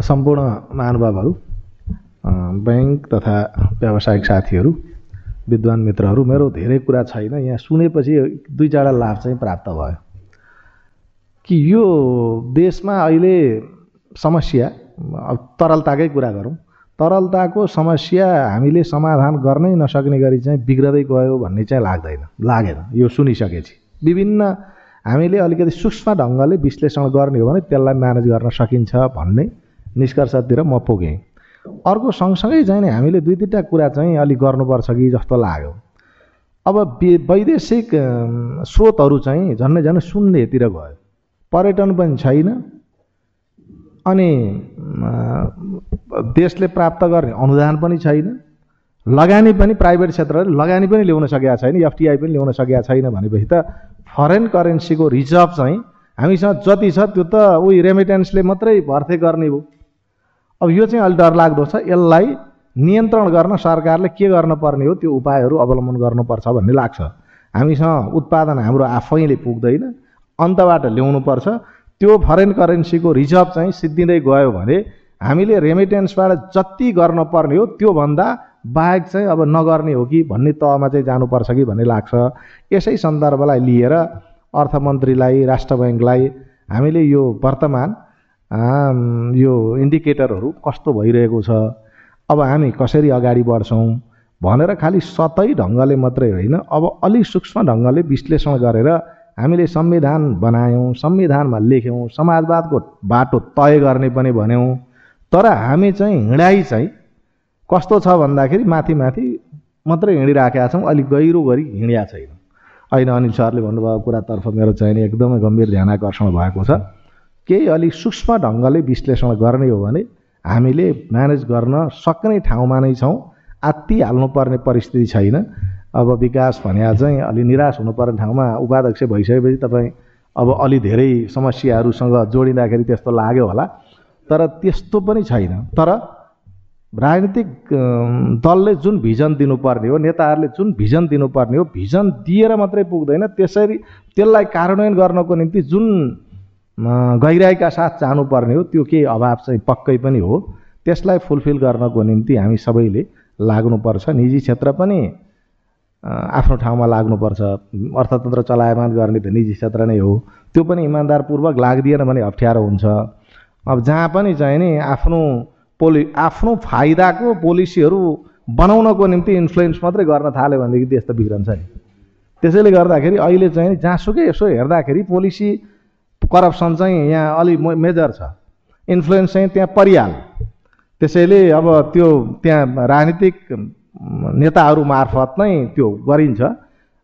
सम्पूर्ण महानुभावहरू ब्याङ्क तथा व्यावसायिक साथीहरू विद्वान मित्रहरू मेरो धेरै कुरा छैन। यहाँ सुनेपछि दुई चारवटा लाभ चाहिँ प्राप्त भयो। कि यो देशमा अहिले समस्या अब तरलताकै कुरा गरौँ। तरलताको समस्या हामीले समाधान गर्नै नसक्ने गरी चाहिँ बिग्रदै गयो भन्ने चाहिँ लाग्दैन लागेन। यो सुनिसकेपछि। विभिन्न हामीले अलिकति सूक्ष्म ढङ्गले विश्लेषण गर्ने हो भने त्यसलाई म्यानेज गर्न सकिन्छ भन्ने निष्कर्षतिर म पुगेँ। अर्को सँगसँगै चाहिँ नि हामीले दुई तिनवटा कुरा चाहिँ अलिक गर्नुपर्छ कि जस्तो लाग्यो। अब वैदेशिक स्रोतहरू चाहिँ झन्डै झन् शून्यतिर गयो। पर्यटन पनि छैन। अनि देशले प्राप्त गर्ने अनुदान पनि छैन। लगानी पनि प्राइभेट क्षेत्रले लगानी पनि ल्याउन सकेका छैन एफटिआई पनि ल्याउन सकेका छैन भनेपछि त फरेन करेन्सीको रिजर्भ चाहिँ हामीसँग जति छ त्यो त उही रेमिटेन्सले मात्रै भर्थे गर्ने हो। अब यो चाहिँ अलिक डरलाग्दो छ। यसलाई नियन्त्रण गर्न सरकारले के गर्नुपर्ने हो? त्यो उपायहरू अवलम्बन गर्नुपर्छ भन्ने लाग्छ। हामीसँग उत्पादन हाम्रो आफैले पुग्दैन। अन्तबाट ल्याउनुपर्छ। त्यो फरेन करेन्सीको रिजर्भ चाहिँ सिद्धिँदै गयो भने हामीले रेमिटेन्सबाट जति गर्न पर्ने हो त्योभन्दा बाहेक चाहिँ अब नगर्ने हो कि भन्ने तहमा चाहिँ जानुपर्छ कि भन्ने लाग्छ। यसै सन्दर्भलाई लिएर अर्थमन्त्रीलाई राष्ट्र ब्याङ्कलाई हामीले यो वर्तमान यो इन्डिकेटरहरू कस्तो भइरहेको छ? अब हामी कसरी अगाडि बढ्छौँ? भनेर खालि सतै ढङ्गले मात्रै होइन अब अलिक सूक्ष्म ढङ्गले विश्लेषण गरेर हामीले संविधान बनायौँ संविधानमा लेख्यौँ समाजवादको बाटो तय गर्ने पनि भन्यौँ। तर हामी चाहिँ हिँडाइ चाहिँ कस्तो छ भन्दाखेरि माथि माथि मात्रै हिँडिराखेका छौँ अलिक गहिरो गरी हिँडिया छैन। अहिले अनिल सरले भन्नुभएको कुरातर्फ मेरो चाहिँ एकदमै गम्भीर ध्यान आकर्षण भएको छ। केही अलिक सूक्ष्म ढङ्गले विश्लेषण गर्ने हो भने हामीले म्यानेज गर्न सक्ने ठाउँमा नै छौँ। आत्ति हाल्नुपर्ने परिस्थिति छैन। अब विकास भने चाहिँ अलि निराश हुनुपर्ने ठाउँमा उपाध्यक्ष भइसकेपछि तपाईँ अब अलि धेरै समस्याहरूसँग जोडिँदाखेरि त्यस्तो लाग्यो होला। तर त्यस्तो पनि छैन। तर राजनीतिक दलले जुन भिजन दिनुपर्ने हो नेताहरूले जुन भिजन दिनुपर्ने हो भिजन दिएर मात्रै पुग्दैन। त्यसरी त्यसलाई कार्यान्वयन गर्नको निम्ति जुन गहिराइका साथ जानुपर्ने हो। त्यो केही अभाव चाहिँ पक्कै पनि हो। त्यसलाई फुलफिल गर्नको निम्ति हामी सबैले लाग्नुपर्छ। निजी क्षेत्र पनि आफ्नो ठाउँमा लाग्नुपर्छ। अर्थतन्त्र चलायमान गर्ने त निजी क्षेत्र नै हो। त्यो पनि इमान्दारपूर्वक लाग्दिएन भने अप्ठ्यारो हुन्छ। अब जहाँ पनि चाहिँ नि आफ्नो पोलि आफ्नो फाइदाको पोलिसीहरू बनाउनको निम्ति इन्फ्लुएन्स मात्रै गर्न थाल्यो भनेदेखि देश त बिग्रन्छ नि। त्यसैले गर्दाखेरि अहिले चाहिँ जहाँसुकै यसो हेर्दाखेरि पोलिसी करप्सन चाहिँ यहाँ अलि मेजर छ। इन्फ्लुएन्स चाहिँ त्यहाँ परिहाल त्यसैले अब त्यो त्यहाँ राजनीतिक नेताहरू मार्फत नै त्यो गरिन्छ।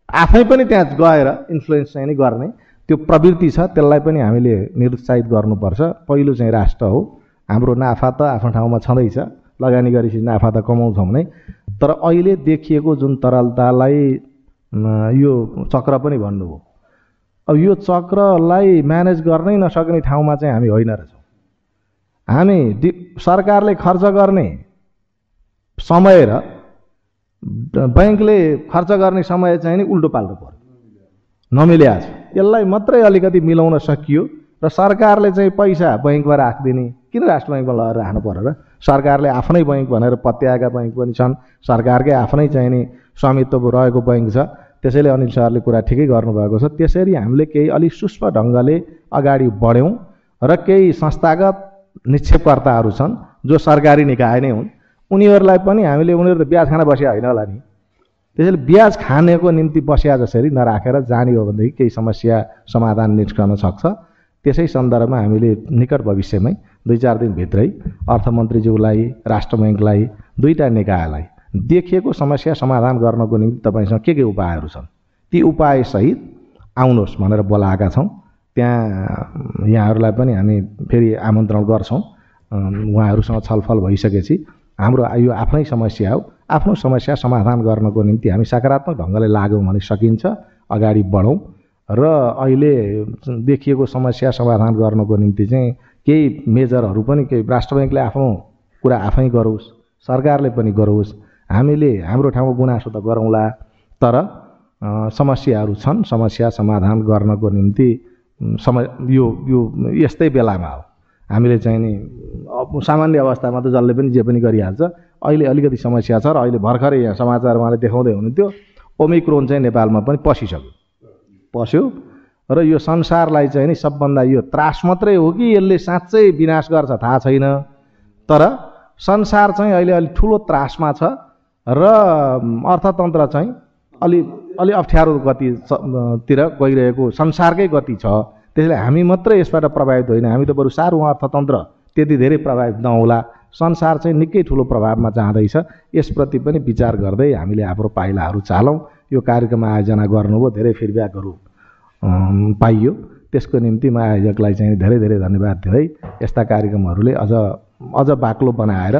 आफै पनि त्यहाँ गएर इन्फ्लुएन्स चाहिँ नै गर्ने। त्यो प्रवृत्ति छ त्यसलाई पनि हामीले निरुत्साहित गर्नुपर्छ। पहिलो चाहिँ राष्ट्र हो। हाम्रो नाफा त आफ्नो ठाउँमा छँदैछ। लगानी गरेपछि नाफा त कमाउँछौँ नै। तर अहिले देखिएको जुन तरलतालाई यो चक्र पनि भन्नुभयो। अब यो चक्रलाई म्यानेज गर्नै नसक्ने ठाउँमा चाहिँ हामी होइन रहेछौँ। हामी दि सरकारले खर्च गर्ने समय र ब्याङ्कले खर्च गर्ने समय चाहिँ नि उल्टो पाल्टो पर्यो। नमिल्या छ यसलाई मात्रै अलिकति मिलाउन सकियो र सरकारले चाहिँ पैसा बैङ्कमा राखिदिने किन राष्ट्र बैङ्कमा लगेर राख्नु पऱ्यो र सरकारले आफ्नै बैङ्क भनेर पत्याएका बैङ्क पनि छन्। सरकारकै आफ्नै चाहिँ नि स्वामित्व रहेको बैङ्क छ। त्यसैले अनिल सरले कुरा ठिकै गर्नुभएको छ। त्यसरी हामीले केही अलिक सूक्ष्म ढङ्गले अगाडि बढ्यौँ र केही संस्थागत निक्षेपकर्ताहरू छन् जो सरकारी निकाय नै हुन्। उनीहरूलाई पनि हामीले उनीहरू त ब्याज खान बसिया होइन होला नि। त्यसैले ब्याज खानेको निम्ति बसिया जसरी नराखेर जाने हो भनेदेखि केही समस्या समाधान निस्कन सक्छ। त्यसै सन्दर्भमा हामीले निकट भविष्यमै दुई चार दिनभित्रै अर्थमन्त्रीज्यूलाई राष्ट्र ब्याङ्कलाई दुईवटा निकायलाई देखिएको समस्या समाधान गर्नको निम्ति तपाईँसँग के के उपायहरू छन्? ती उपायसहित आउनुहोस् भनेर बोलाएका छौँ। त्यहाँ यहाँहरूलाई पनि हामी फेरि आमन्त्रण गर्छौँ। उहाँहरूसँग छलफल भइसकेपछि हाम्रो यो आफ्नै समस्या हो। आफ्नो समस्या समाधान गर्नको निम्ति हामी सकारात्मक ढङ्गले लाग्यौँ भने सकिन्छ। अगाडि बढौँ। र अहिले देखिएको समस्या समाधान गर्नको निम्ति चाहिँ केही मेजरहरू पनि केही राष्ट्र ब्याङ्कले आफ्नो कुरा आफै गरोस्। सरकारले पनि गरोस्। हामीले हाम्रो ठाउँमा गुनासो त गरौँला तर समस्याहरू छन् समस्या समाधान गर्नको निम्ति सम यो यो यस्तै बेलामा हो। हामीले चाहिँ नि सामान्य अवस्थामा त जसले पनि जे पनि गरिहाल्छ अहिले अलिकति समस्या छ र अहिले भर्खरै यहाँ समाचार उहाँले देखाउँदै हुनुहुन्थ्यो ओमिक्रोन चाहिँ नेपालमा पनि पसिसक्यो। पस्यो र यो संसारलाई चाहिँ नि सबभन्दा यो त्रास मात्रै हो कि यसले साँच्चै विनाश गर्छ थाहा छैन। तर संसार चाहिँ अहिले अलिक ठुलो त्रासमा छ र अर्थतन्त्र चाहिँ अलि अलि अप्ठ्यारो गति तिर गइरहेको संसारकै गति छ। त्यसले हामी मात्रै यसबाट प्रभावित होइन। हामी त बरु साह्रो अर्थतन्त्र त्यति धेरै प्रभावित नहोला। संसार चाहिँ निकै ठुलो प्रभावमा जाँदैछ। यसप्रति पनि विचार गर्दै हामीले हाम्रो पाइलाहरू चालौँ। यो कार्यक्रम आयोजना गर्नुभयो। धेरै फिडब्याकहरू पाइयो। त्यसको निम्ति म आयोजकलाई चाहिँ धेरै धेरै धन्यवाद दिँदै यस्ता कार्यक्रमहरूले अझ अझ बाक्लो बनाएर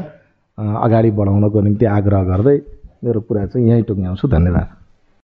अगाडि बढाउनको निम्ति आग्रह गर्दै मेरो कुरा चाहिँ यहीँ टुङ्ग्याउँछु धन्यवाद।